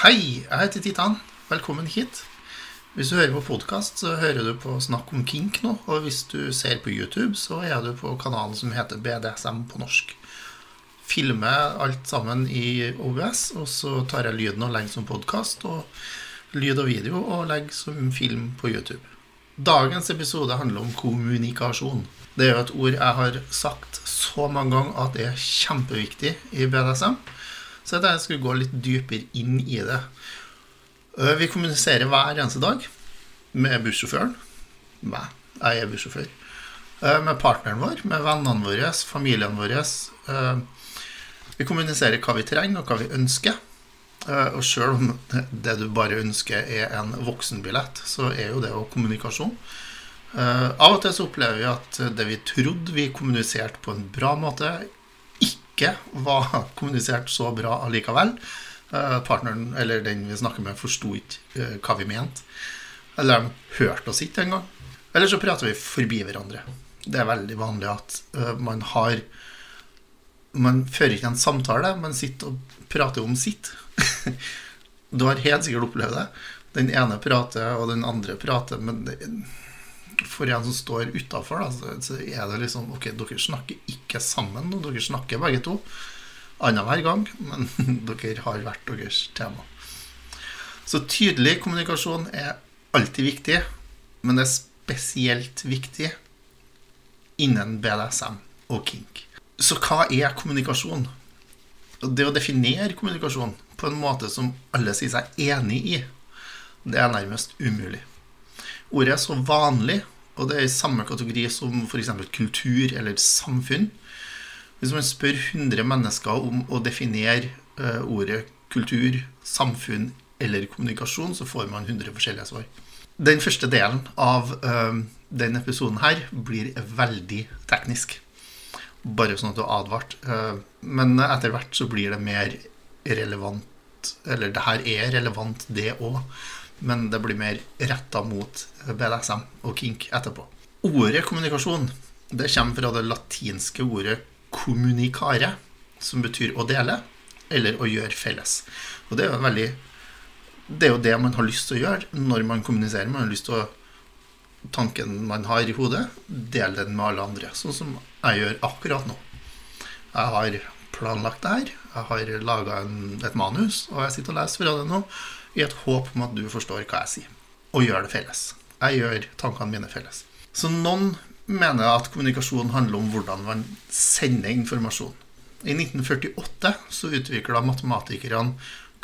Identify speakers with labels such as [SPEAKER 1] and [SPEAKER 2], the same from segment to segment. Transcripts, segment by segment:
[SPEAKER 1] Hei, jeg heter Titan. Velkommen hit. Hvis du hører på podkast, så hører du på Snakk om kink nå. Og hvis du ser på YouTube, så er du på kanalen som heter BDSM på norsk. Filmer alt sammen i OBS, og så tar jeg lyden og legger som podkast. Og lyd og video og legger som film på YouTube. Dagens episode handler om kommunikasjon. Det er jo et ord jeg har sagt så mange ganger at det er kjempeviktig i BDSM. Så jeg tenkte jeg skulle gå litt dypere inn i det. Øh, Vi kommuniserer hver eneste dag med bussjåføren. Meg. Jeg er bussjåfør. Øh, Med partneren vår, med vennene våre, familien vår. Øh, Vi kommuniserer hva vi trenger, og hva vi ønsker. Eh, Og sjøl om det du bare ønsker er en voksenbillett, så er jo det jo kommunikasjon. Eh, Av og til så opplever vi at det vi trodde vi kommuniserte på en bra måte, ikke var kommunisert så bra allikevel. Eh, Partneren, eller den vi snakker med, forsto ikke eh, hva vi mente. Eller de hørte oss ikke engang. Eller så prater vi forbi hverandre. Det er veldig vanlig at eh, man har Man fører ikke en samtale, man sitter og prater om sitt. Du har helt sikkert opplevd det. Den ene prater, og den andre prater, men det, for en som står utafor, så, er det liksom Ok, dere snakker ikke sammen nå, dere snakker begge to. Annenhver gang, men dere har hvert deres tema. Så tydelig kommunikasjon er alltid viktig, men det er spesielt viktig innen BDSM og kink. Så hva er kommunikasjon? Det å definere kommunikasjon på en måte som alle sier seg enig i, det er nærmest umulig. Ordet er så vanlig, og det er i samme kategori som f.eks. kultur eller samfunn. Hvis man spør 100 mennesker om å definere eh, ordet kultur, samfunn eller kommunikasjon, så får man 100 forskjellige svar. Den første delen av eh, denne episoden her blir veldig teknisk. Bare sånn at du har advart. Eh, men etter hvert så blir det mer relevant Eller det her er relevant, det òg. Men det blir mer retta mot BDSM og kink etterpå. Ordet kommunikasjon det kommer fra det latinske ordet 'communicare', som betyr å dele eller å gjøre felles. Og det er jo veldig det er jo det man har lyst til å gjøre når man kommuniserer. Man har lyst til å tanken man har i hodet, dele den med alle andre. Sånn som jeg gjør akkurat nå. Jeg har planlagt det her. Jeg har laga et manus, og jeg sitter og leser fra det nå i et håp om at du forstår hva jeg sier, og gjør det felles. Jeg gjør tankene mine felles. Så noen mener at kommunikasjon handler om hvordan man sender informasjon. I 1948 så utvikla matematikerne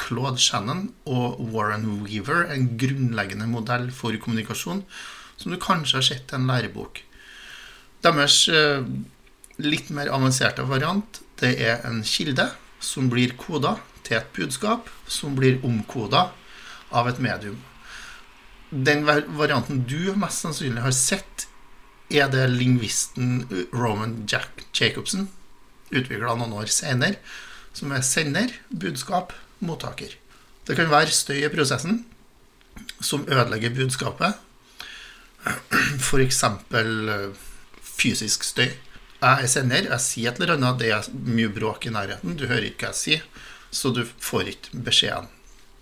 [SPEAKER 1] Claude Shannon og Warren Weaver en grunnleggende modell for kommunikasjon som du kanskje har sett i en lærebok. Deres eh, litt mer avanserte variant det er en kilde som blir koda til et budskap som blir omkoda av et medium. Den varianten du mest sannsynlig har sett, er det lingvisten Roman Jack Jacobsen utvikla noen år senere, som er sender, budskap, mottaker. Det kan være støy i prosessen som ødelegger budskapet. F.eks. fysisk støy. Jeg er sender, jeg sier et eller annet, det er mye bråk i nærheten, du hører ikke hva jeg sier, så du får ikke beskjeden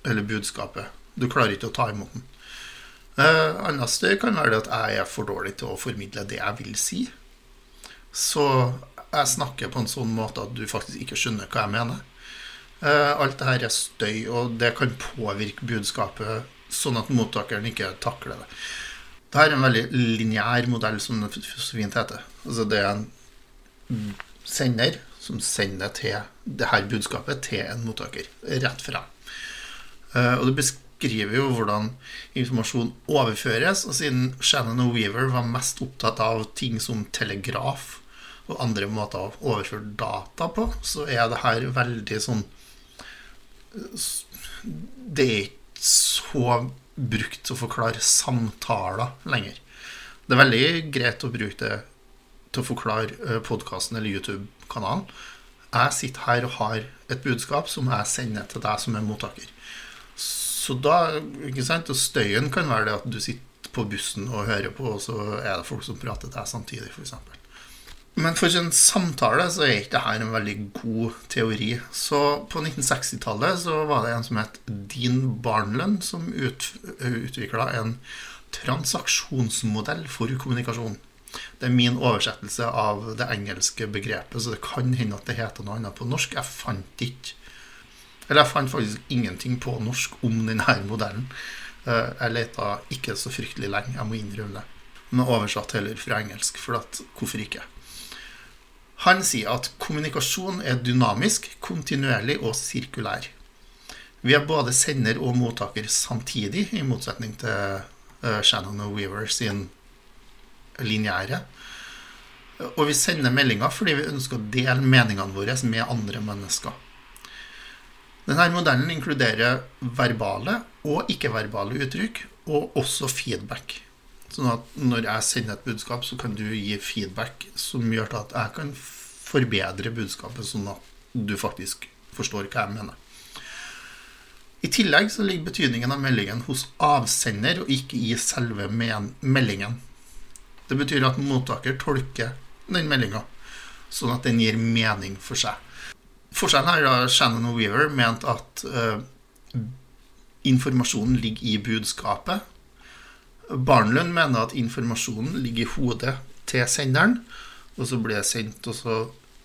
[SPEAKER 1] eller budskapet. Du klarer ikke å ta imot den. Eh, annet støy kan være det at jeg er for dårlig til å formidle det jeg vil si. Så jeg snakker på en sånn måte at du faktisk ikke skjønner hva jeg mener. Eh, alt det her er støy, og det kan påvirke budskapet sånn at mottakeren ikke takler det. Dette er en veldig lineær modell, som det så fint heter. Altså det er en sender som sender til det her budskapet til en mottaker. Rett frem. Eh, Og det beskriver jo hvordan informasjon overføres. Og siden Shannon og Weaver var mest opptatt av ting som telegraf og andre måter å overføre data på, så er det her veldig sånn Det er ikke så brukt til å forklare samtaler lenger. Det er veldig greit å bruke det til å forklare podkasten eller YouTube-kanalen. Jeg sitter her og har et budskap som jeg sender til deg som er mottaker. Så da, ikke sant, og Støyen kan være det at du sitter på bussen og hører på, og så er det folk som prater til deg samtidig, f.eks. Men for en samtale så er ikke dette en veldig god teori. Så på 1960-tallet så var det en som het Dean Barnlund, som ut, utvikla en transaksjonsmodell for kommunikasjon. Det er min oversettelse av det engelske begrepet, så det kan hende at det heter noe annet på norsk. Jeg fant ikke Eller jeg fant faktisk ingenting på norsk om denne modellen. Eh, jeg leita ikke så fryktelig lenge, jeg må innrømme det. Men oversatt heller fra engelsk, for at, hvorfor ikke? Han sier at kommunikasjon er dynamisk, kontinuerlig og sirkulær. Vi er både sender og mottaker samtidig, i motsetning til uh, Shannon og Weaver sin lineære. Og vi sender meldinger fordi vi ønsker å dele meningene våre med andre mennesker. Denne modellen inkluderer verbale og ikke-verbale uttrykk, og også feedback. Sånn at når jeg sender et budskap, så kan du gi feedback som gjør at jeg kan forbedre budskapet, sånn at du faktisk forstår hva jeg mener. I tillegg så ligger betydningen av meldingen hos avsender, og ikke i selve meldingen. Det betyr at mottaker tolker den meldinga sånn at den gir mening for seg. Forskjellen her da Shannon og Weaver mente at uh, informasjonen ligger i budskapet. Barnlund mener at informasjonen ligger i hodet til senderen, og så blir det sendt, og så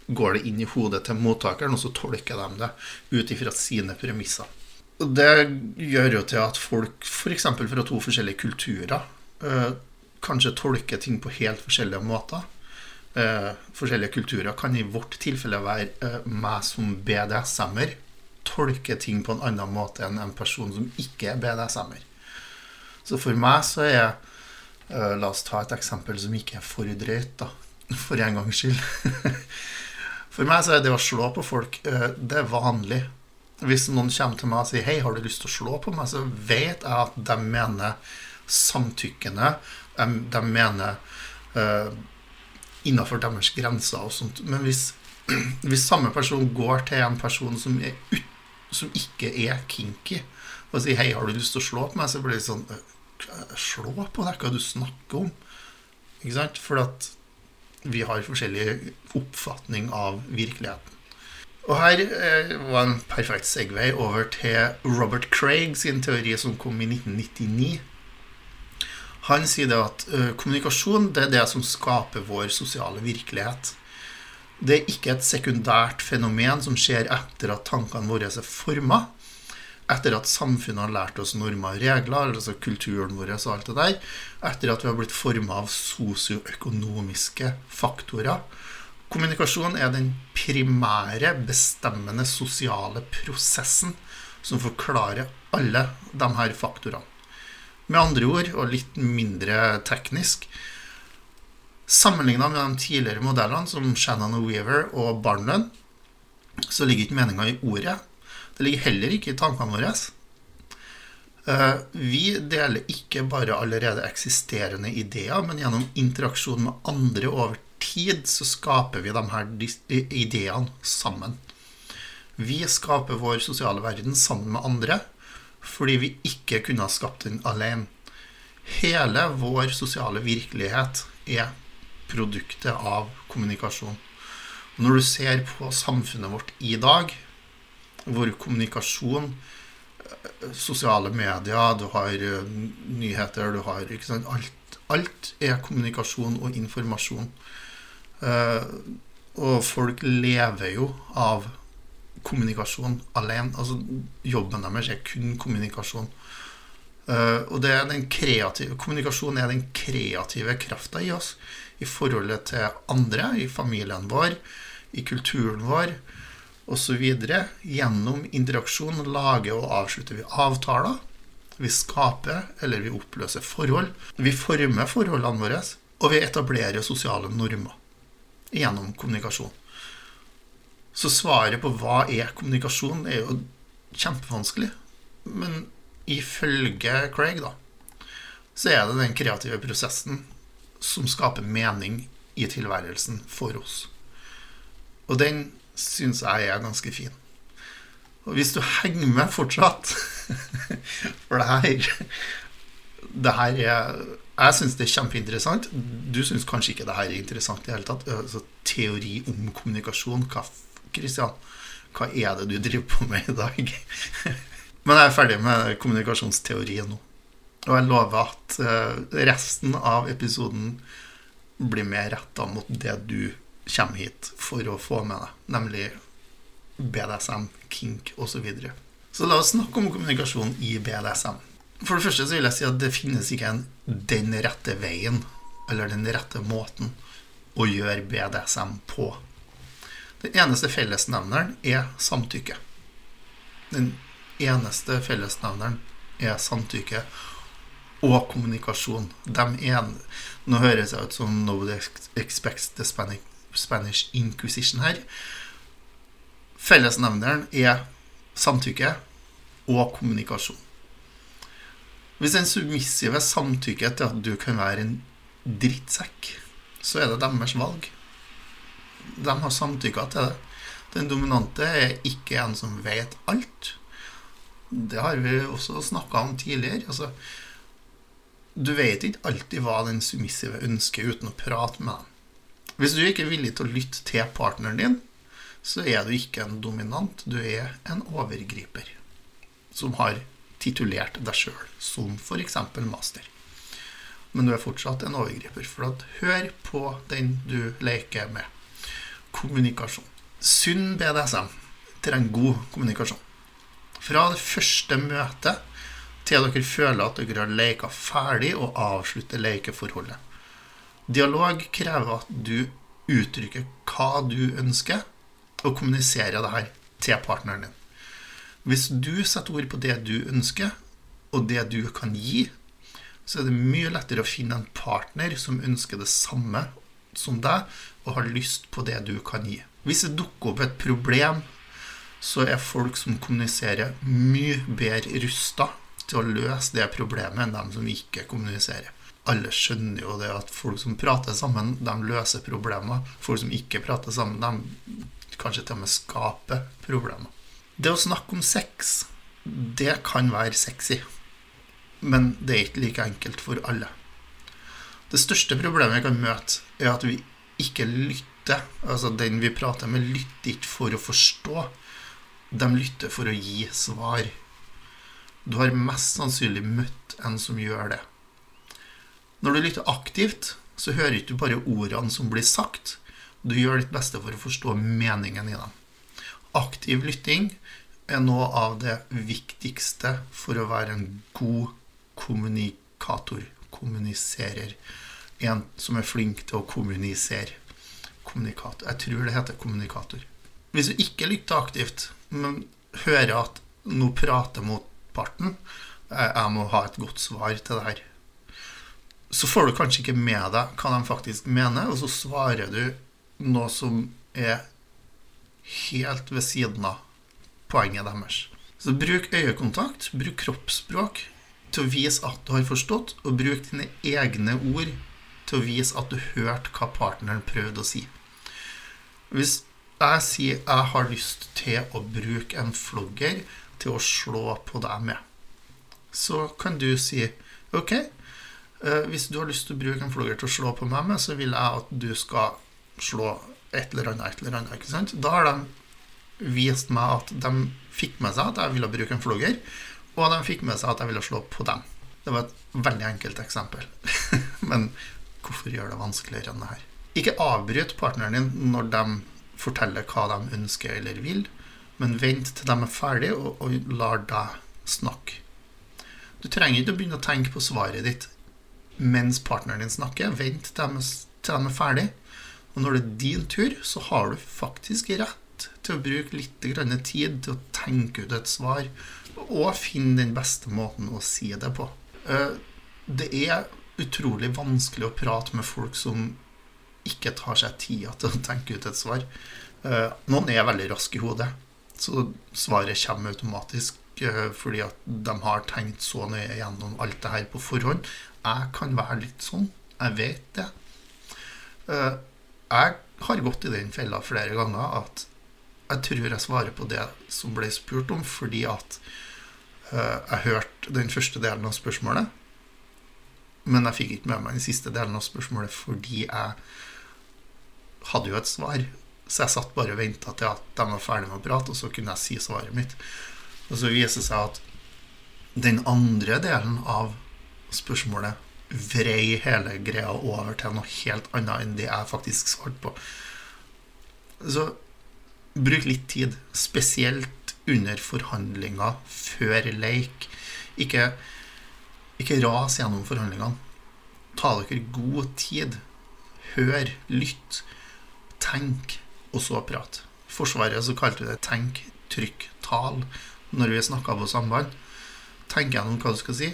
[SPEAKER 1] går det inn i hodet til mottakeren, og så tolker de det ut ifra sine premisser. Det gjør jo til at folk, f.eks. fra to forskjellige kulturer, uh, kanskje tolker ting på helt forskjellige måter. Eh, forskjellige kulturer kan i vårt tilfelle være eh, meg som BDSM-er tolker ting på en annen måte enn en person som ikke er BDSM-er. Så for meg så er eh, La oss ta et eksempel som ikke er for drøyt, da. For en gangs skyld. for meg så er det å slå på folk, det er vanlig. Hvis noen kommer til meg og sier 'Hei, har du lyst til å slå på meg?' så vet jeg at de mener samtykkende de, de mener uh, innafor deres grenser og sånt. Men hvis, hvis, samme person går til en person som, ut, som ikke er kinky, og sier 'Hei, har du lyst til å slå på meg?' så blir det sånn Slå på deg? Hva du snakker om? Ikke sant? For at vi har forskjellig oppfatning av virkeligheten. Og her eh, var en perfekt segway over til Robert Craig sin teori som kom i 1999. Han sier det at kommunikasjon det er det som skaper vår sosiale virkelighet. Det er ikke et sekundært fenomen som skjer etter at tankene våre er forma. Etter at samfunnet har lært oss normer og regler, altså kulturen vår og alt det der. Etter at vi har blitt forma av sosioøkonomiske faktorer. Kommunikasjon er den primære, bestemmende sosiale prosessen som forklarer alle de her faktorene. Med andre ord, og litt mindre teknisk Sammenligna med de tidligere modellene, som Shannon Weaver og Barnlund, så ligger ikke meninga i ordet. Det ligger heller ikke i tankene våre. Eh, vi deler ikke bare allerede eksisterende ideer, men gjennom interaksjon med andre over tid så skaper vi de her ideene sammen. Vi skaper vår sosiale verden sammen med andre fordi vi ikke kunne ha skapt den alene. Hele vår sosiale virkelighet er produktet av kommunikasjon. Og når du ser på samfunnet vårt i dag, hvor kommunikasjon eh, Sosiale medier, du har eh, nyheter, du har alt, alt, er kommunikasjon og informasjon. Eh, og folk lever jo av kommunikasjon alene. Altså, jobben deres er kun kommunikasjon. Uh, og det er den kreative, Kommunikasjon er den kreative krafta i oss i forholdet til andre, i familien vår, i kulturen vår osv. Gjennom interaksjon lager og avslutter vi avtaler. Vi skaper eller vi oppløser forhold. Vi former forholdene våre, og vi etablerer sosiale normer gjennom kommunikasjon. Så svaret på hva er kommunikasjon, er jo kjempevanskelig. Men ifølge Craig, da, så er det den kreative prosessen som skaper mening i tilværelsen for oss. Og den syns jeg er ganske fin. Og hvis du henger med fortsatt For det her Det her er Jeg syns det er kjempeinteressant. Du syns kanskje ikke det her er interessant i det hele tatt. Altså, teori om kommunikasjon. Hva, Christian, hva er det du driver på med i dag? Men jeg er ferdig med kommunikasjonsteorien nå. Og jeg lover at eh, resten av episoden blir mer retta mot det du kommer hit for å få med deg, nemlig BDSM, kink osv. Så, videre. så la oss snakke om kommunikasjon i BDSM. For det første så vil jeg si at det finnes ikke en 'den rette veien' eller 'den rette måten' å gjøre BDSM på. Den eneste fellesnevneren er samtykke. Den eneste fellesnevneren er samtykke og kommunikasjon. En, nå høres jeg ut som 'Nobody expects the Spanish, Spanish Inquisition' her. Fellesnevneren er samtykke og kommunikasjon. Hvis den submissive samtykker til at du kan være en drittsekk, så er det deres valg. De har samtykka til det. Den dominante er ikke en som vet alt. Det har vi også snakka om tidligere. Altså, du vet ikke alltid hva den submissive ønsker uten å prate med dem. Hvis du ikke er villig til å lytte til partneren din, så er du ikke en dominant, du er en overgriper som har titulert deg sjøl som f.eks. master. Men du er fortsatt en overgriper. For hør på den du leker med. Kommunikasjon. Sunn BDSM trenger god kommunikasjon. Fra det første møtet til dere føler at dere har leka ferdig og avslutter lekeforholdet. Dialog krever at du uttrykker hva du ønsker, og kommuniserer det her til partneren din. Hvis du setter ord på det du ønsker, og det du kan gi, så er det mye lettere å finne en partner som ønsker det samme som deg, og har lyst på det du kan gi. Hvis det dukker opp et problem, så er folk som kommuniserer, mye bedre rusta til å løse det problemet enn dem som ikke kommuniserer. Alle skjønner jo det at folk som prater sammen, de løser problemer. Folk som ikke prater sammen, de kanskje til og med skaper problemer. Det å snakke om sex, det kan være sexy. Men det er ikke like enkelt for alle. Det største problemet vi kan møte, er at vi ikke lytter. Altså den vi prater med, lytter ikke for å forstå. De lytter for å gi svar. Du har mest sannsynlig møtt en som gjør det. Når du lytter aktivt, så hører ikke du bare ordene som blir sagt. Du gjør ditt beste for å forstå meningen i dem. Aktiv lytting er noe av det viktigste for å være en god kommunikator. Kommuniserer. En som er flink til å kommunisere. Kommunikator. Jeg tror det heter kommunikator. Hvis du ikke lytter aktivt, men hører at nå prater motparten, jeg må ha et godt svar til det her, så får du kanskje ikke med deg hva de faktisk mener, og så svarer du noe som er helt ved siden av poenget deres. Så bruk øyekontakt, bruk kroppsspråk til å vise at du har forstått, og bruk dine egne ord til å vise at du hørte hva partneren prøvde å si. Hvis jeg sier jeg har lyst til å bruke en flogger til å slå på deg med, så kan du si ok, eh, hvis du har lyst til å bruke en flogger til å slå på meg med, så vil jeg at du skal slå et eller annet, et eller annet. ikke sant? Da har de vist meg at de fikk med seg at jeg ville bruke en flogger, og de fikk med seg at jeg ville slå på dem. Det var et veldig enkelt eksempel. Men hvorfor gjør det vanskeligere enn det her? Ikke avbryt partneren din når de forteller hva de ønsker eller vil, men vent til de er ferdige, og, og lar deg snakke. Du trenger ikke å begynne å tenke på svaret ditt mens partneren din snakker. Vent til de, til de er ferdige. Og når det er din tur, så har du faktisk rett til å bruke litt tid til å tenke ut et svar, og finne den beste måten å si det på. Eh, det er utrolig vanskelig å prate med folk som ikke tar seg tida til å tenke ut et svar. Eh, noen er veldig raske i hodet, så svaret kommer automatisk eh, fordi at de har tenkt så nøye gjennom alt det her på forhånd. Jeg kan være litt sånn. Jeg vet det jeg har gått i den fella flere ganger at jeg tror jeg svarer på det som ble spurt om, fordi at jeg hørte den første delen av spørsmålet. Men jeg fikk ikke med meg den siste delen av spørsmålet fordi jeg hadde jo et svar. Så jeg satt bare og venta til at de var ferdig med å prate, og så kunne jeg si svaret mitt. Og så viser det seg at den andre delen av spørsmålet vrei hele greia over til noe helt annet enn det jeg faktisk svarte på. Så bruk litt tid, spesielt under forhandlinger før leik. Ikke, ikke ras gjennom forhandlingene. Ta dere god tid. Hør, lytt, tenk og så prat. I Forsvaret så kalte vi det tenk, trykk, tal når vi snakka på samband. Tenk gjennom hva du skal si.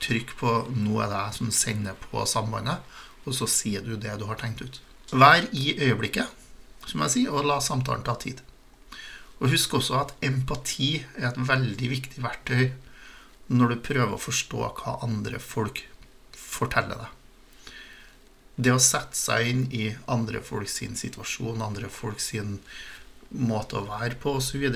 [SPEAKER 1] Trykk på 'nå er det jeg som sender på sambandet', og så sier du det du har tenkt ut. Vær i øyeblikket, som jeg sier, og la samtalen ta tid. Og husk også at empati er et veldig viktig verktøy når du prøver å forstå hva andre folk forteller deg det å sette seg inn i andre folks situasjon, andre folks måte å være på osv.,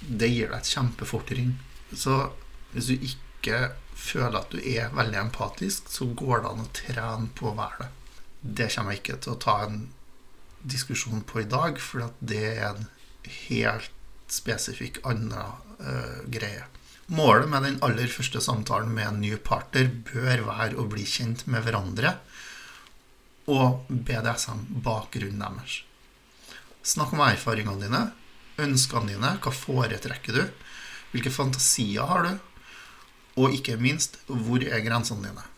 [SPEAKER 1] det gir deg et kjempefortrinn. Så hvis du ikke føler at du er veldig empatisk, så går det an å trene på å være det. Det kommer jeg ikke til å ta en diskusjon på i dag, for det er en helt spesifikk annen uh, greie. Målet med den aller første samtalen med en ny partner bør være å bli kjent med hverandre og BDSM-bakgrunnen deres. Snakk om erfaringene dine, ønskene dine, hva foretrekker du, hvilke fantasier har du, og ikke minst, hvor er grensene dine?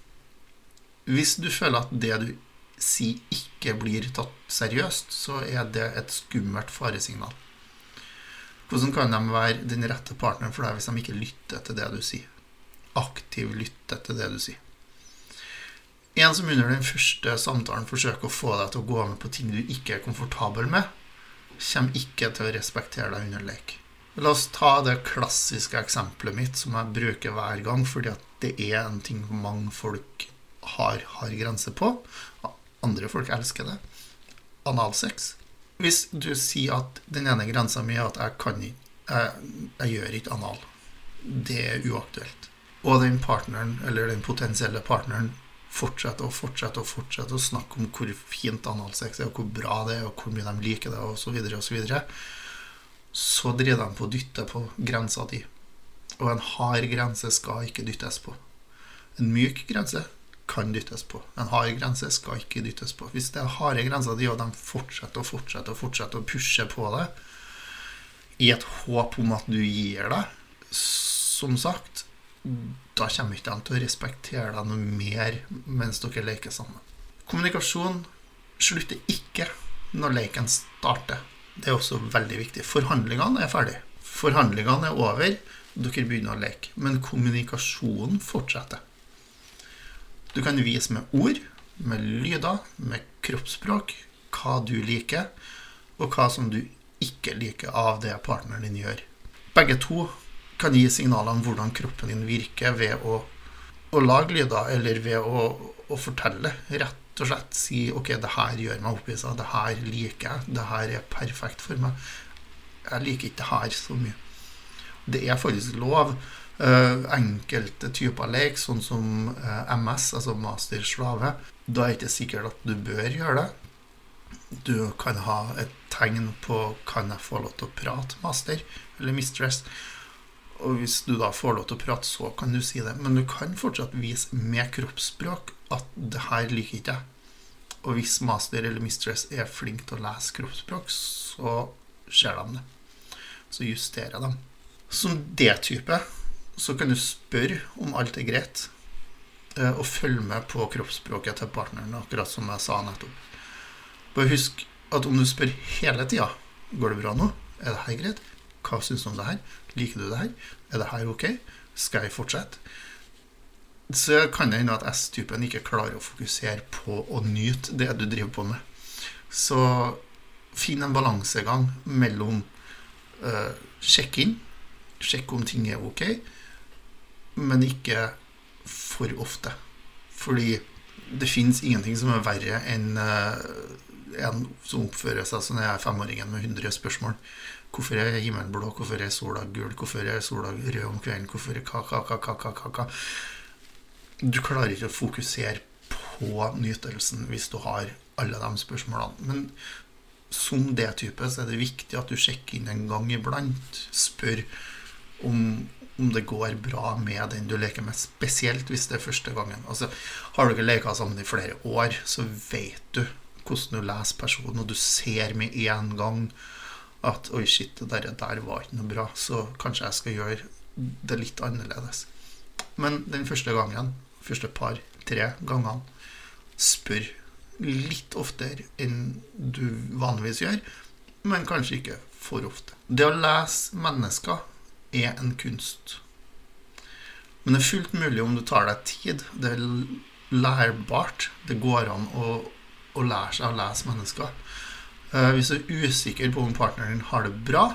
[SPEAKER 1] Hvis du føler at det du sier, ikke blir tatt seriøst, så er det et skummelt faresignal. Hvordan kan de være den rette partneren for deg hvis de ikke lytter til det du sier? Aktiv lytter til det du sier. En som under den første samtalen forsøker å få deg til å gå med på ting du ikke er komfortabel med, kommer ikke til å respektere deg under lek. La oss ta det klassiske eksempelet mitt som jeg bruker hver gang, fordi det er en ting mange folk har, har grenser på. Andre folk elsker det. Analsex. Hvis du sier at den ene grensa mi er at jeg kan ikke jeg, jeg gjør ikke anal. Det er uaktuelt. Og den partneren, eller den potensielle partneren, fortsetter og fortsetter og fortsetter å snakke om hvor fint analsex er, og hvor bra det er, og hvor mye de liker det, osv., så, videre, og så, videre, så driver de på å dytte på grensa di. Og en hard grense skal ikke dyttes på. En myk grense kan dyttes på. En hard grense skal ikke dyttes på. Hvis det er harde grenser de, og de fortsetter og fortsetter og fortsetter å pushe på det i et håp om at du gir deg, som sagt, da kommer ikke de til å respektere deg noe mer mens dere leker sammen. Kommunikasjon slutter ikke når leken starter. Det er også veldig viktig. Forhandlingene er ferdig. Forhandlingene er over. Dere begynner å leke. Men kommunikasjonen fortsetter. Du kan vise med ord, med lyder, med kroppsspråk hva du liker, og hva som du ikke liker av det partneren din gjør. Begge to kan gi signaler om hvordan kroppen din virker ved å, å lage lyder, eller ved å, å, fortelle. Rett og slett si OK, det her gjør meg opphissa, det her liker jeg, det her er perfekt for meg. Jeg liker ikke det her så mye. Det er faktisk lov. Uh, enkelte typer lek, sånn som eh, MS, altså master slave, da er det ikke sikkert at du bør gjøre det. Du kan ha et tegn på 'Kan jeg få lov til å prate, master?' eller 'mistress'. Og hvis du da får lov til å prate, så kan du si det. Men du kan fortsatt vise med kroppsspråk at det her liker ikke jeg. Og hvis master eller mistress er flink til å lese kroppsspråk, så ser de det. Så justerer de. Som D-type så kan du spørre om alt er greit, eh, og følge med på kroppsspråket til partneren, akkurat som jeg sa nettopp. Bare husk at om du spør hele tida 'Går det bra nå? Er det her greit?' Hva syns du om det her? Liker du det her? Er det her ok? Skal jeg fortsette? Så kan det hende at S-typen ikke klarer å fokusere på å nyte det du driver på med. Så finn en balansegang mellom uh, sjekk inn, sjekk om ting er ok, men ikke for ofte. Fordi det fins ingenting som er verre enn uh, en som oppfører seg som jeg er femåringen med 100 spørsmål. Hvorfor er himmelen blå? Hvorfor er sola gul? Hvorfor er sola rød om kvelden? Hvorfor er ka-ka-ka-ka-ka-ka? du klarer ikke å fokusere på nytelsen hvis du har alle de spørsmålene. Men som det type så er det viktig at du sjekker inn en gang iblant. Spør om, om det går bra med den du leker med, spesielt hvis det er første gangen. Altså, har du ikke leka sammen i flere år, så vet du hvordan du leser personen, og du ser med en gang at oi, shit, det der, der var ikke noe bra, så kanskje jeg skal gjøre det litt annerledes. Men den første gangen, første par-tre gangene, spør litt oftere enn du vanligvis gjør, men kanskje ikke for ofte. Det å lese mennesker er en kunst. Men det er fullt mulig om du tar deg tid. Det er lærbart. Det går an å, å lære seg å lese mennesker. Eh, hvis du er usikker på om partneren din har det bra,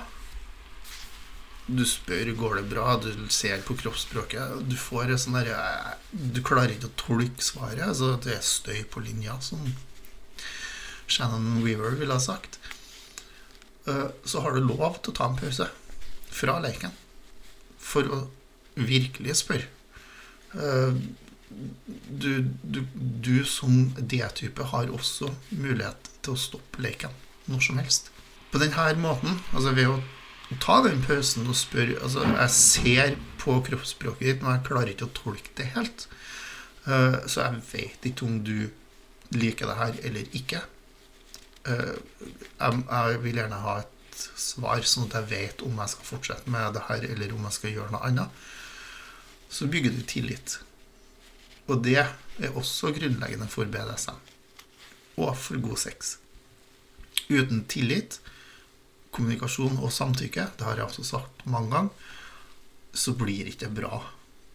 [SPEAKER 1] du spør går det bra, du ser på kroppsspråket Du får sånn der, Du klarer ikke å tolke svaret. så det er støy på linja, som Shannon Weaver ville ha sagt. Eh, så har du lov til å ta en pause fra leken for å virkelig spørre. Eh, du, du, du som D-type har også mulighet til å stoppe leken når som helst. På denne måten, altså ved å ta den pausen og spørre altså Jeg ser på kroppsspråket ditt, men jeg klarer ikke å tolke det helt. Uh, så jeg vet ikke om du liker det her eller ikke. Uh, jeg, jeg, vil gjerne ha et svar, sånn at jeg vet om jeg skal fortsette med det her, eller om jeg skal gjøre noe annet. Så bygger du tillit. Og det er også grunnleggende for BDSM. Og for god sex. Uten tillit, kommunikasjon og samtykke, det har jeg også sagt mange ganger, så blir det ikke bra.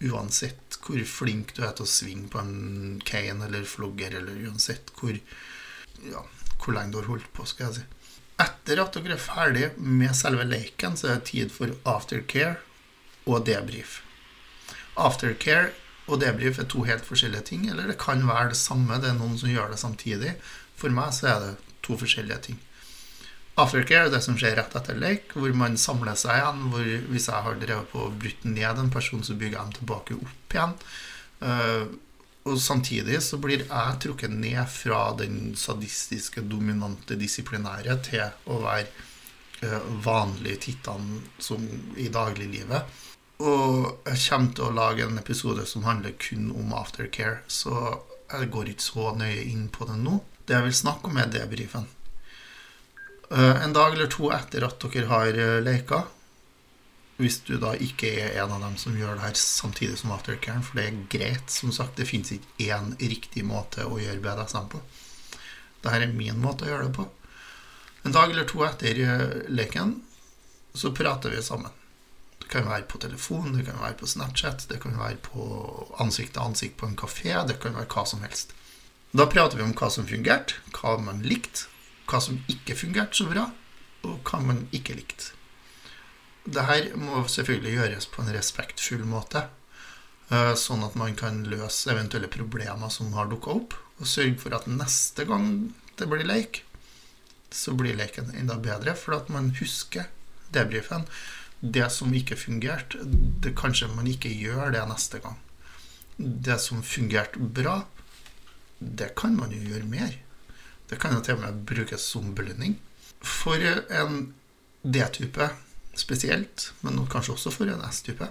[SPEAKER 1] Uansett hvor flink du er til å svinge på en cane eller flogger, eller uansett hvor, ja, hvor lenge du har holdt på, skal jeg si. Etter at dere er ferdig med selve leken, så er det tid for aftercare og debrief. Aftercare og debrief er to helt forskjellige ting, eller det kan være det samme. Det er noen som gjør det samtidig. For meg så er det to forskjellige ting. Aftercare er det som skjer rett etter lek, hvor man samler seg igjen. hvor Hvis jeg har drevet på å bryte ned en person, så bygger jeg dem tilbake opp igjen. Og samtidig så blir jeg trukket ned fra den sadistiske, dominante, disiplinære til å være uh, vanlig Titan som i dagliglivet. Og jeg kommer til å lage en episode som handler kun om aftercare, så jeg går ikke så nøye inn på det nå. Det jeg vil snakke om, er debrifen. Eh, en dag eller to etter at dere har eh, leka, hvis du da ikke er en av dem som gjør det her samtidig som aftercaren, for det er greit, som sagt, det fins ikke én riktig måte å gjøre BDSM på. Dette er min måte å gjøre det på. En dag eller to etter eh, leken så prater vi sammen. Det kan være på telefon, det kan være på Snapchat, det kan være på ansikt til ansikt på en kafé, det kan være hva som helst. Da prater vi om hva som fungerte, hva man likte, hva som ikke fungerte så bra, og hva man ikke likte. Dette må selvfølgelig gjøres på en respektfull måte, eh, sånn at man kan løse eventuelle problemer som har dukka opp, og sørge for at neste gang det blir leik, så blir leken enda bedre, for at man husker debrifen. Det som ikke fungerte, det kanskje man ikke gjør det neste gang. Det som fungerte bra, det kan man jo gjøre mer. Det kan jo til og med brukes som belønning. For en D-type spesielt, men kanskje også for en S-type,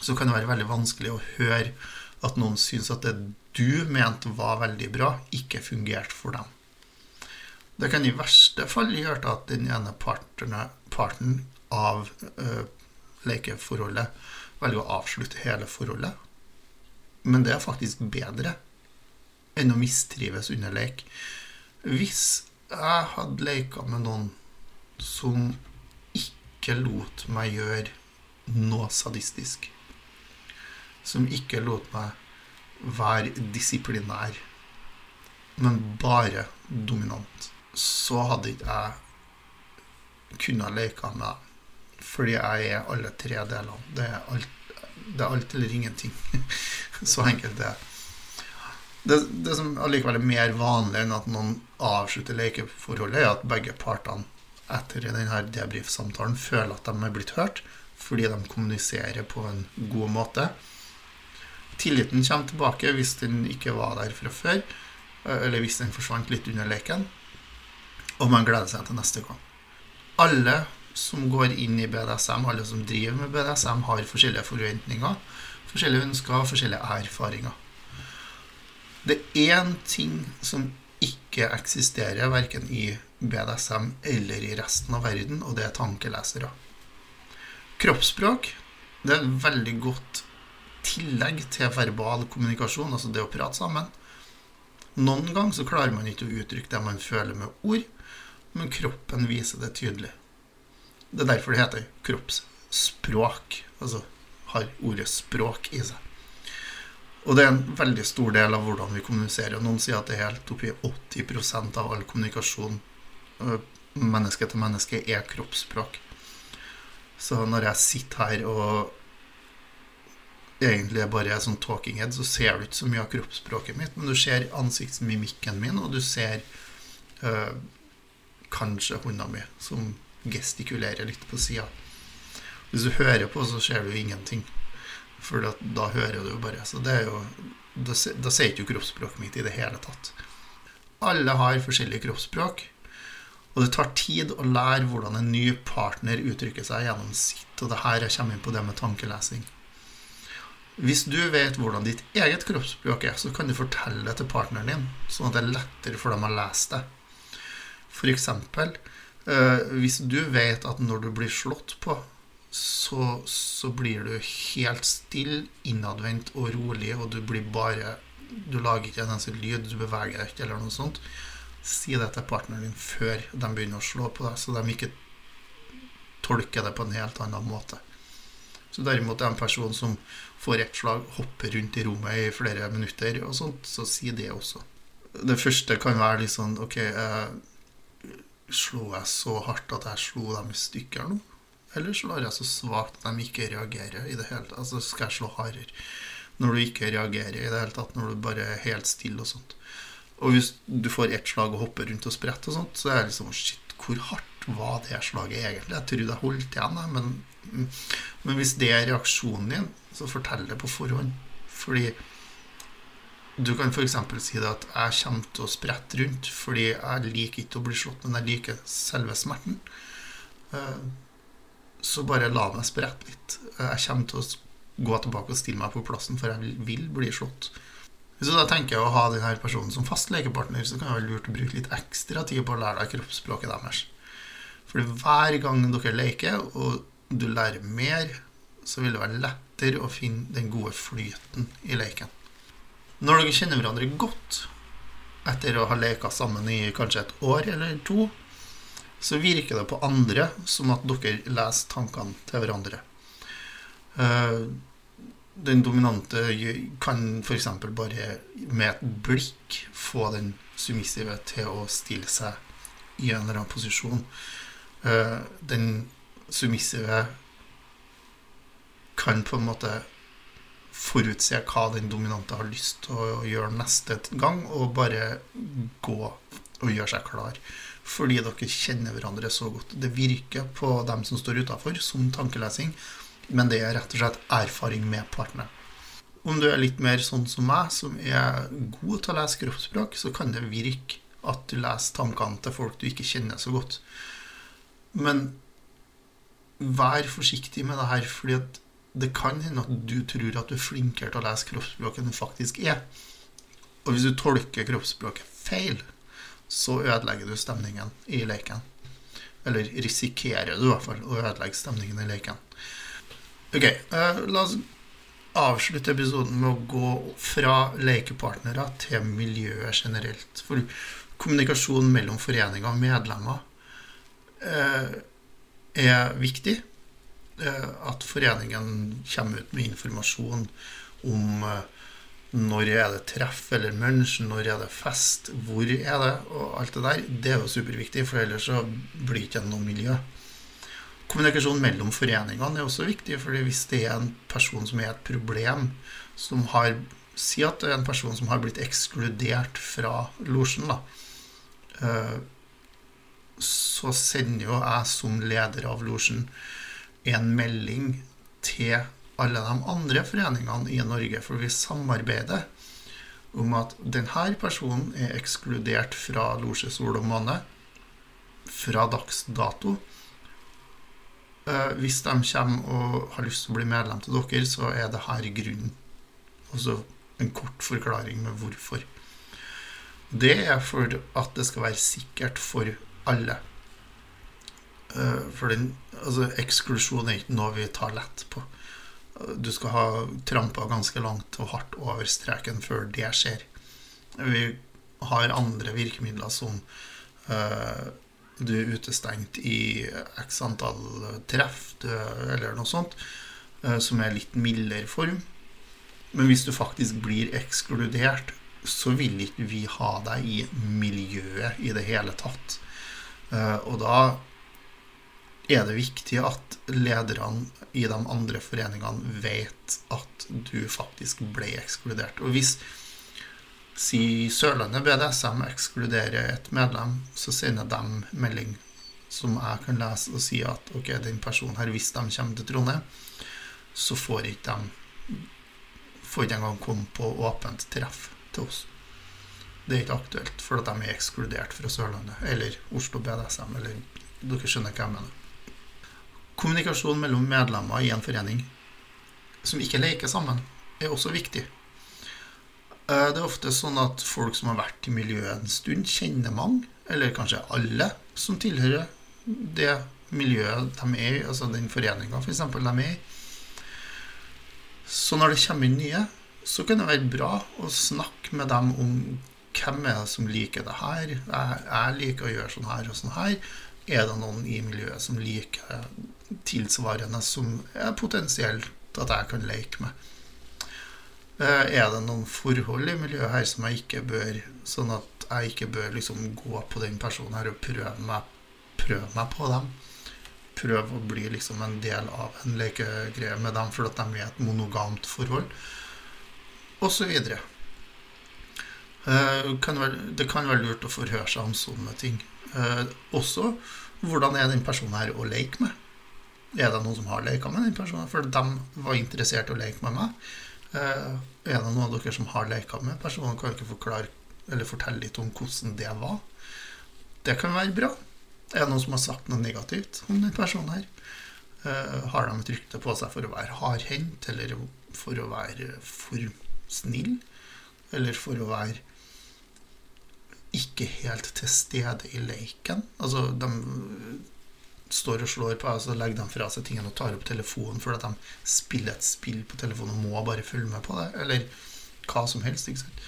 [SPEAKER 1] så kan det være veldig vanskelig å høre at noen syns at det du mente var veldig bra, ikke fungerte for dem. Det kan i verste fall gjøre at den ene partene, parten av uh, lekeforholdet velger å avslutte hele forholdet. Men det er faktisk bedre enn å mistrives under lek. Hvis jeg hadde leka med noen som ikke lot meg gjøre noe sadistisk, som ikke lot meg være disiplinær, men bare dominant, så hadde ikke jeg kunnet leke med dem. Fordi jeg er alle tre delene. Det er alt, det er alt eller ingenting. så enkelt det er det, det, som allikevel er mer vanlig enn at noen avslutter lekeforholdet, er at begge partene etter denne debrief-samtalen føler at de er blitt hørt, fordi de kommuniserer på en god måte. Tilliten kommer tilbake hvis den ikke var der fra før, eller hvis den forsvant litt under leken, og man gleder seg til neste gang. Alle som går inn i BDSM, alle som driver med BDSM, har forskjellige forventninger, forskjellige ønsker forskjellige erfaringer. Det er én ting som ikke eksisterer verken i BDSM eller i resten av verden, og det er tankelesere. Kroppsspråk det er et veldig godt tillegg til verbal kommunikasjon, altså det å prate sammen. Noen ganger så klarer man ikke å uttrykke det man føler med ord, men kroppen viser det tydelig. Det er derfor det heter kroppsspråk, altså har ordet språk i seg. Og det er en veldig stor del av hvordan vi kommuniserer. Noen sier at det er helt oppi 80% av all kommunikasjon menneske til menneske er kroppsspråk. Så når jeg sitter her og egentlig bare er sånn talking head, så ser du ikke så mye av kroppsspråket mitt, men du ser ansiktsmimikken min, og du ser øh, kanskje hånda mi som gestikulerer litt på sida. Hvis du hører på, så ser du ingenting. For da hører du jo bare. Så det er jo Da, da sier ikke kroppsspråket mitt i det hele tatt. Alle har forskjellige kroppsspråk. Og det tar tid å lære hvordan en ny partner uttrykker seg gjennom sitt. Og det her jeg kommer inn på det med tankelesing. Hvis du vet hvordan ditt eget kroppsspråk er, så kan du fortelle det til partneren din, sånn at det er lettere for dem å lese det. For eksempel, eh, hvis du vet at når du blir slått på, så, så, blir du helt stille, innadvendt og rolig, og du blir bare Du lager ikke en eneste lyd, du beveger deg ikke, eller noe sånt. Si det til partneren din før de begynner å slå på deg, så de ikke tolker det på en helt annen måte. Så derimot er en person som får ett slag, hopper rundt i rommet i flere minutter, og sånt, så si det også. Det første kan være litt sånn OK, eh, slo jeg så hardt at jeg slo dem i stykker nå? Eller slår jeg så svakt at de ikke reagerer i det hele tatt. Altså skal jeg slå hardere når du ikke reagerer i det hele tatt, når du bare er helt stille og sånt. Og hvis du får ett slag og hopper rundt og spretter og sånt, så er det liksom Shit, hvor hardt var det slaget egentlig? Jeg trodde jeg holdt igjen, men, men hvis det er reaksjonen din, så fortell det på forhånd. Fordi du kan f.eks. si det at jeg kommer til å sprette rundt fordi jeg liker ikke å bli slått, men jeg liker selve smerten. Uh, så bare la meg sprette litt. Jeg kommer til å gå tilbake og stille meg på plassen, for jeg vil bli slått. Hvis du da tenker å ha denne personen som fast lekepartner, så kan det være lurt å bruke litt ekstra tid på å lære deg kroppsspråket deres. For hver gang dere leker, og du lærer mer, så vil det være lettere å finne den gode flyten i leken. Når dere kjenner hverandre godt, etter å ha leka sammen i kanskje et år eller to, så virker det på andre som at dere leser tankene til hverandre. Eh, den dominante kan f.eks. bare med et blikk få den summissive til å stille seg i en eller annen posisjon. Eh, den summissive kan på en måte forutse hva den dominante har lyst til å gjøre neste gang, og bare gå og gjøre seg klar fordi dere kjenner hverandre så godt. Det virker på dem som står utafor, som tankelesing, men det er rett og slett erfaring med partneren. Om du er litt mer sånn som meg, som er god til å lese kroppsspråk, så kan det virke at du leser tankene til folk du ikke kjenner så godt. Men vær forsiktig med det her, fordi det kan hende at du tror at du er flinkere til å lese kroppsspråk enn du faktisk er. Og hvis du tolker kroppsspråket feil, så ødelegger du stemningen i leken. Eller risikerer du i hvert fall å ødelegge stemningen i leken. Ok, uh, la oss avslutte episoden med å gå fra lekepartnere til miljøet generelt. For kommunikasjon mellom foreninger og medlemmer uh, er viktig. Uh, at foreningen kommer ut med informasjon om når er det treff eller munch? Når er det fest? Hvor er det? Og alt det der. Det er jo superviktig, for ellers så blir det ikke noe miljø. Kommunikasjon mellom foreningene er også viktig, fordi hvis det er en person som er et problem, som har Si at det er en person som har blitt ekskludert fra losjen, da. Eh, så sender jo jeg som leder av losjen en melding til alle de andre foreningene i Norge, for vi samarbeider om at denne personen er ekskludert fra Losje Sol og Måne fra dags dato. Eh, hvis de kommer og har lyst til å bli medlem til dere, så er det her grunnen. Altså en kort forklaring med hvorfor. Det er for at det skal være sikkert for alle. Eh, for den, altså, eksklusjon er ikke noe vi tar lett på. Du skal ha trampa ganske langt og hardt over streken før det skjer. Vi har andre virkemidler som uh, du er utestengt i x antall treff eller noe sånt, uh, som er litt mildere form. Men hvis du faktisk blir ekskludert, så vil ikke vi ha deg i miljøet i det hele tatt. Uh, og da er det viktig at lederne i de andre foreningene vet at du faktisk ble ekskludert. Og hvis si Sørlandet BDSM ekskluderer et medlem, så sender de melding som jeg kan lese og si at ok, den personen her, hvis de kommer til Trondheim, så får ikke de får ikke engang komme på åpent treff til oss. Det er ikke aktuelt, for at de er ekskludert fra Sørlandet eller Oslo BDSM. eller Dere skjønner hva jeg mener. Kommunikasjon mellom medlemmer i en forening som ikke leker sammen, er også viktig. Eh, det er ofte sånn at folk som har vært i miljøet en stund, kjenner mange, eller kanskje alle, som tilhører det miljøet de er i, altså den foreninga f.eks. For de er i. Så når det kommer inn nye, så kan det være bra å snakke med dem om hvem er det som liker det her. Jeg, liker å gjøre sånn her og sånn her. Er det noen i miljøet som liker tilsvarende som er potensielt at jeg kan leke med? Eh, er det noen forhold i miljøet her som jeg ikke bør Sånn at jeg ikke bør liksom gå på den personen her og prøve meg, prøve meg på dem? Prøve å bli liksom en del av en lekegreie med dem fordi de er i et monogamt forhold? Og så videre. Eh, det kan være lurt å forhøre seg om sånne ting. Eh, også hvordan er den personen her å leke med? Er det noen som har leka med den personen? For de var interessert i å leke med meg. Eh, er det noen av dere som har leka med personen? Kan ikke forklare eller fortelle litt om hvordan det var? Det kan være bra. Er det noen som har sagt noe negativt om den personen her? Eh, har de et rykte på seg for å være hardhendt, eller for å være for snill? Eller for å være ikke helt til stede i leiken. Altså, de står og slår på, og så legger de fra seg tingene og tar opp telefonen fordi de spiller et spill på telefonen og må bare følge med på det. Eller hva som helst. ikke sant?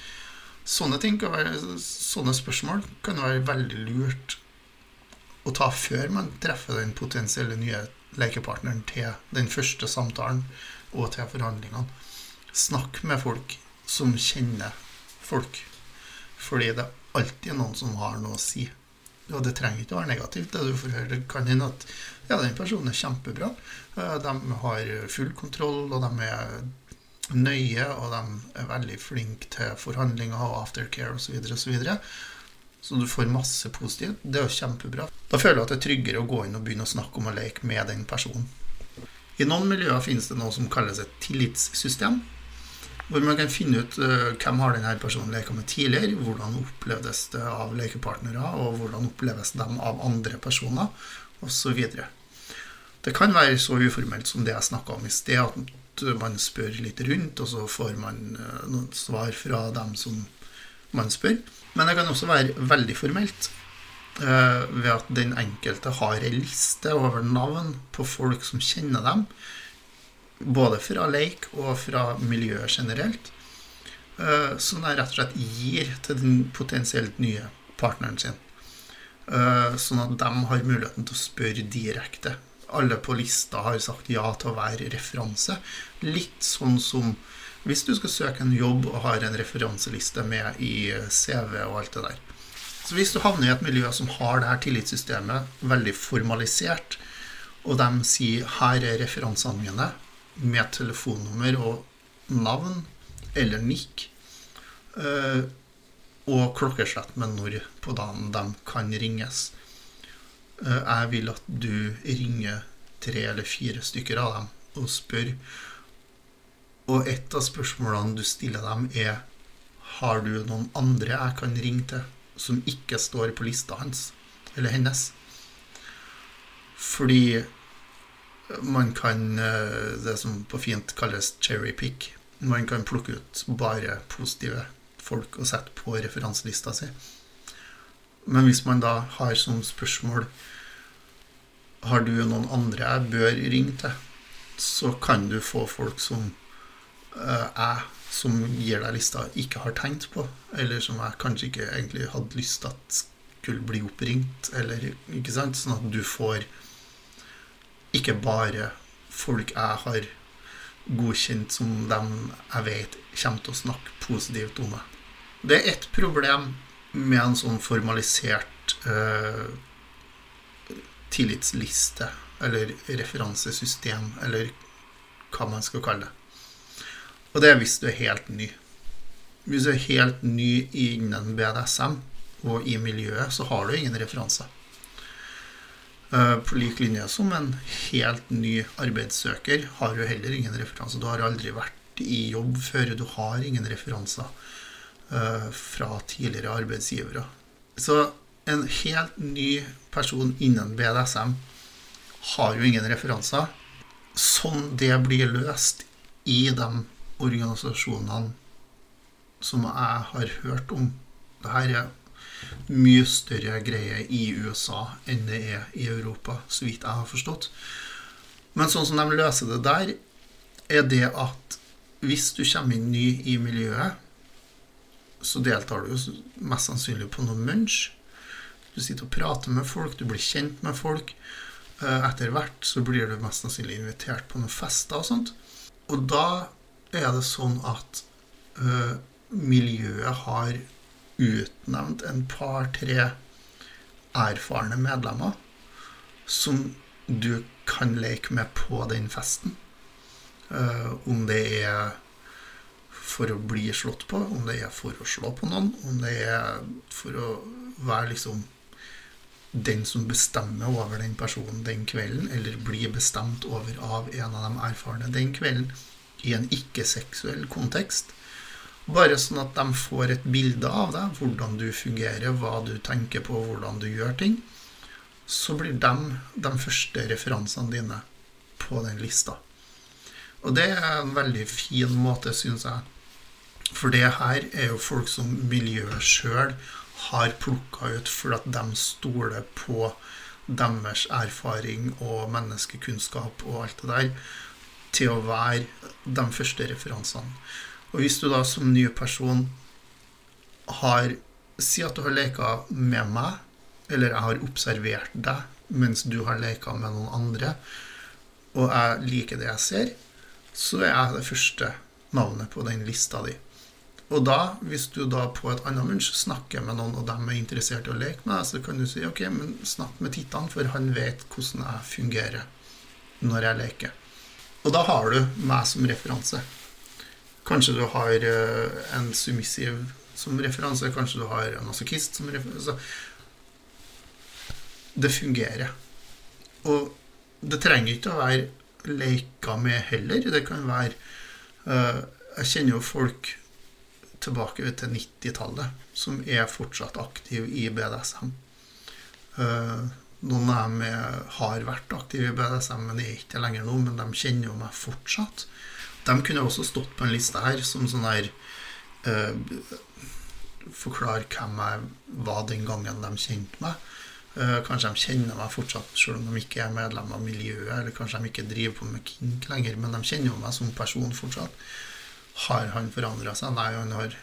[SPEAKER 1] Sånne ting kan være, sånne spørsmål kan være veldig lurt å ta før man treffer den potensielle nye lekepartneren til den første samtalen og til forhandlingene. Snakk med folk som kjenner folk. Fordi det er alltid noen som har noe å si. Og det trenger ikke å være negativt. Det du får høre, kan hende at ja, den personen er kjempebra. Eh, de har full kontroll, og de er nøye, og de er veldig flinke til forhandlinger og aftercare osv. Så, så, videre. så du får masse positivt. Det er jo kjempebra. Da føler du at det er tryggere å gå inn og begynne å snakke om å leke med den personen. I noen miljøer finnes det noe som kalles et tillitssystem hvor man kan finne ut uh, hvem har denne personen leka med tidligere, hvordan opplevdes det av lekepartnere, og hvordan oppleves de av andre personer, osv. Det kan være så uformelt som det jeg snakka om i sted, at man spør litt rundt, og så får man uh, noen svar fra dem som man spør. Men det kan også være veldig formelt. Uh, ved at den enkelte har ei liste over navn på folk som kjenner dem både fra leik og fra miljøet generelt, eh, som de rett og slett gir til den potensielt nye partneren sin. Eh, sånn at de har muligheten til å spørre direkte. Alle på lista har sagt ja til å være referanse. Litt sånn som hvis du skal søke en jobb og har en referanseliste med i CV og alt det der. Så hvis du havner i et miljø som har det her tillitssystemet veldig formalisert, og de sier 'her er referansene mine', med telefonnummer og navn eller nikk. Eh, og klokkeslett med når på dagen de kan ringes. Eh, jeg vil at du ringer tre eller fire stykker av dem og spør Og et av spørsmålene du stiller dem, er Har du noen andre jeg kan ringe til som ikke står på lista hans eller hennes? Fordi man kan eh, det som på fint kalles cherrypick. Man kan plukke ut bare positive folk og sette på referanselista si. Men hvis man da har som spørsmål Har du noen andre jeg bør ringe til? Så kan du få folk som uh, som gir deg lista, ikke har tenkt på. Eller som jeg kanskje ikke egentlig hadde lyst til at skulle bli oppringt. Eller, ikke sant? Sånn at du får ikke bare folk jeg har godkjent som dem jeg vet kommer til å snakke positivt om meg. Det er ett problem med en sånn formalisert eh, tillitsliste, eller referansesystem, eller hva man skal kalle det. Og det er hvis du er helt ny. Hvis du er helt ny innen BDSM og i miljøet, så har du ingen referanser. Uh, på lik linje som en helt ny arbeidssøker har du heller ingen referanser. Du har aldri vært i jobb før. Du har ingen referanser. Eh, fra tidligere arbeidsgivere. Så en helt ny person innen BDSM har jo ingen referanser. Sånn det blir løst i de organisasjonene som jeg har hørt om Dette er mye større greie i USA enn det er i Europa, så vidt jeg har forstått. Men sånn som de løser det der, er det at hvis du kommer inn ny i miljøet, så deltar du jo mest sannsynlig på noe munch. Du sitter og prater med folk, du blir kjent med folk. Eh, etter hvert så blir du mest sannsynlig invitert på noen fester og sånt. Og da er det sånn at ø, miljøet har utnevnt en par-tre erfarne medlemmer som du kan leke med på den festen. Uh, om det er for å bli slått på, om det er for å slå på noen, om det er for å være liksom den som bestemmer over den personen den kvelden, eller blir bestemt over av en av de erfarne den kvelden, i en ikke-seksuell kontekst. Bare sånn at de får et bilde av deg, hvordan du fungerer, hva du tenker på, hvordan du gjør ting. Så blir de de første referansene dine på den lista. Og det er en veldig fin måte, syns jeg, for det her er jo folk som miljøet sjøl har plukka ut fordi de stoler på deres erfaring og menneskekunnskap og alt det der til å være de første referansene. Og hvis du da som ny person har Si at du har leka med meg, eller jeg har observert deg mens du har leka med noen andre, og jeg liker det jeg ser, så er jeg det første navnet på den lista di. Og da, hvis du da på et annet munch snakker med noen, og de er interessert i å leke med deg, så kan du si ok, men snakk med Tittan, for han vet hvordan jeg fungerer når jeg leker. Og da har du meg som referanse. Kanskje du har uh, en submissiv som referanse, kanskje du har en masochist som referanse. Det fungerer. Og det trenger ikke å være leika med heller. Det kan være uh, Jeg kjenner jo folk tilbake til 90-tallet, som er fortsatt aktive i BDSM. Eh, noen av dem har vært aktive i BDSM, men er ikke lenger nå. Men de kjenner jo meg fortsatt. De kunne også stått på en liste her som sånn her uh, Forklare hvem jeg var den gangen de kjente meg. Uh, kanskje de kjenner meg fortsatt, selv om de ikke er medlem av miljøet. Eller kanskje de ikke driver på med kink lenger, men de kjenner jo meg som person fortsatt. Har han forandra seg? Nei, han har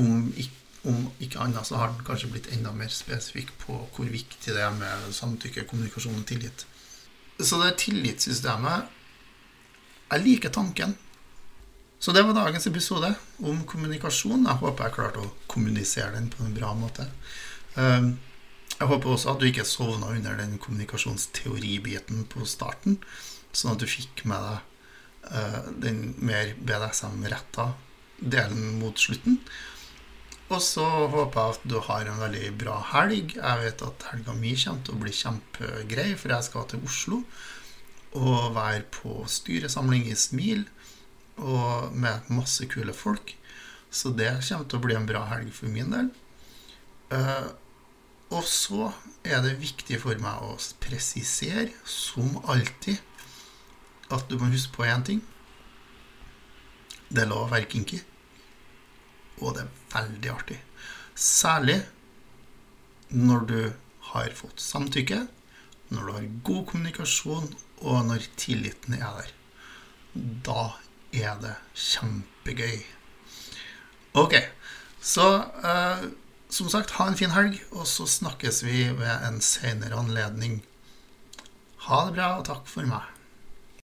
[SPEAKER 1] om ikke, om ikke annet så har han kanskje blitt enda mer spesifikk på hvor viktig det er med samtykke, kommunikasjon og tillit. Så det tillitssystemet Jeg liker tanken. Så det var dagens episode om kommunikasjon. Jeg håper jeg klarte å kommunisere den på en bra måte. Ehm, jeg håper også at du ikke sovna under den kommunikasjonsteoribiten på starten, sånn at du fikk med deg Eh, den mer BDSM-retta delen mot slutten. Og så håper jeg at du har en veldig bra helg. Jeg vet at helga mi kommer til å bli kjempegrei, for jeg skal til Oslo og være på styresamling i Smil. og med masse kule folk. Så det kommer til å bli en bra helg for min del. Uh, og så er det viktig for meg å presisere, som alltid, at du må huske på én ting. Det er lov å være kinky. Og det er veldig artig. Særlig når du har fått samtykke, når du har god kommunikasjon, og når tilliten er der. Da er det kjempegøy. Ok, så eh, som sagt, ha en fin helg, og så snakkes vi ved en senere anledning. Ha det bra, og takk for meg.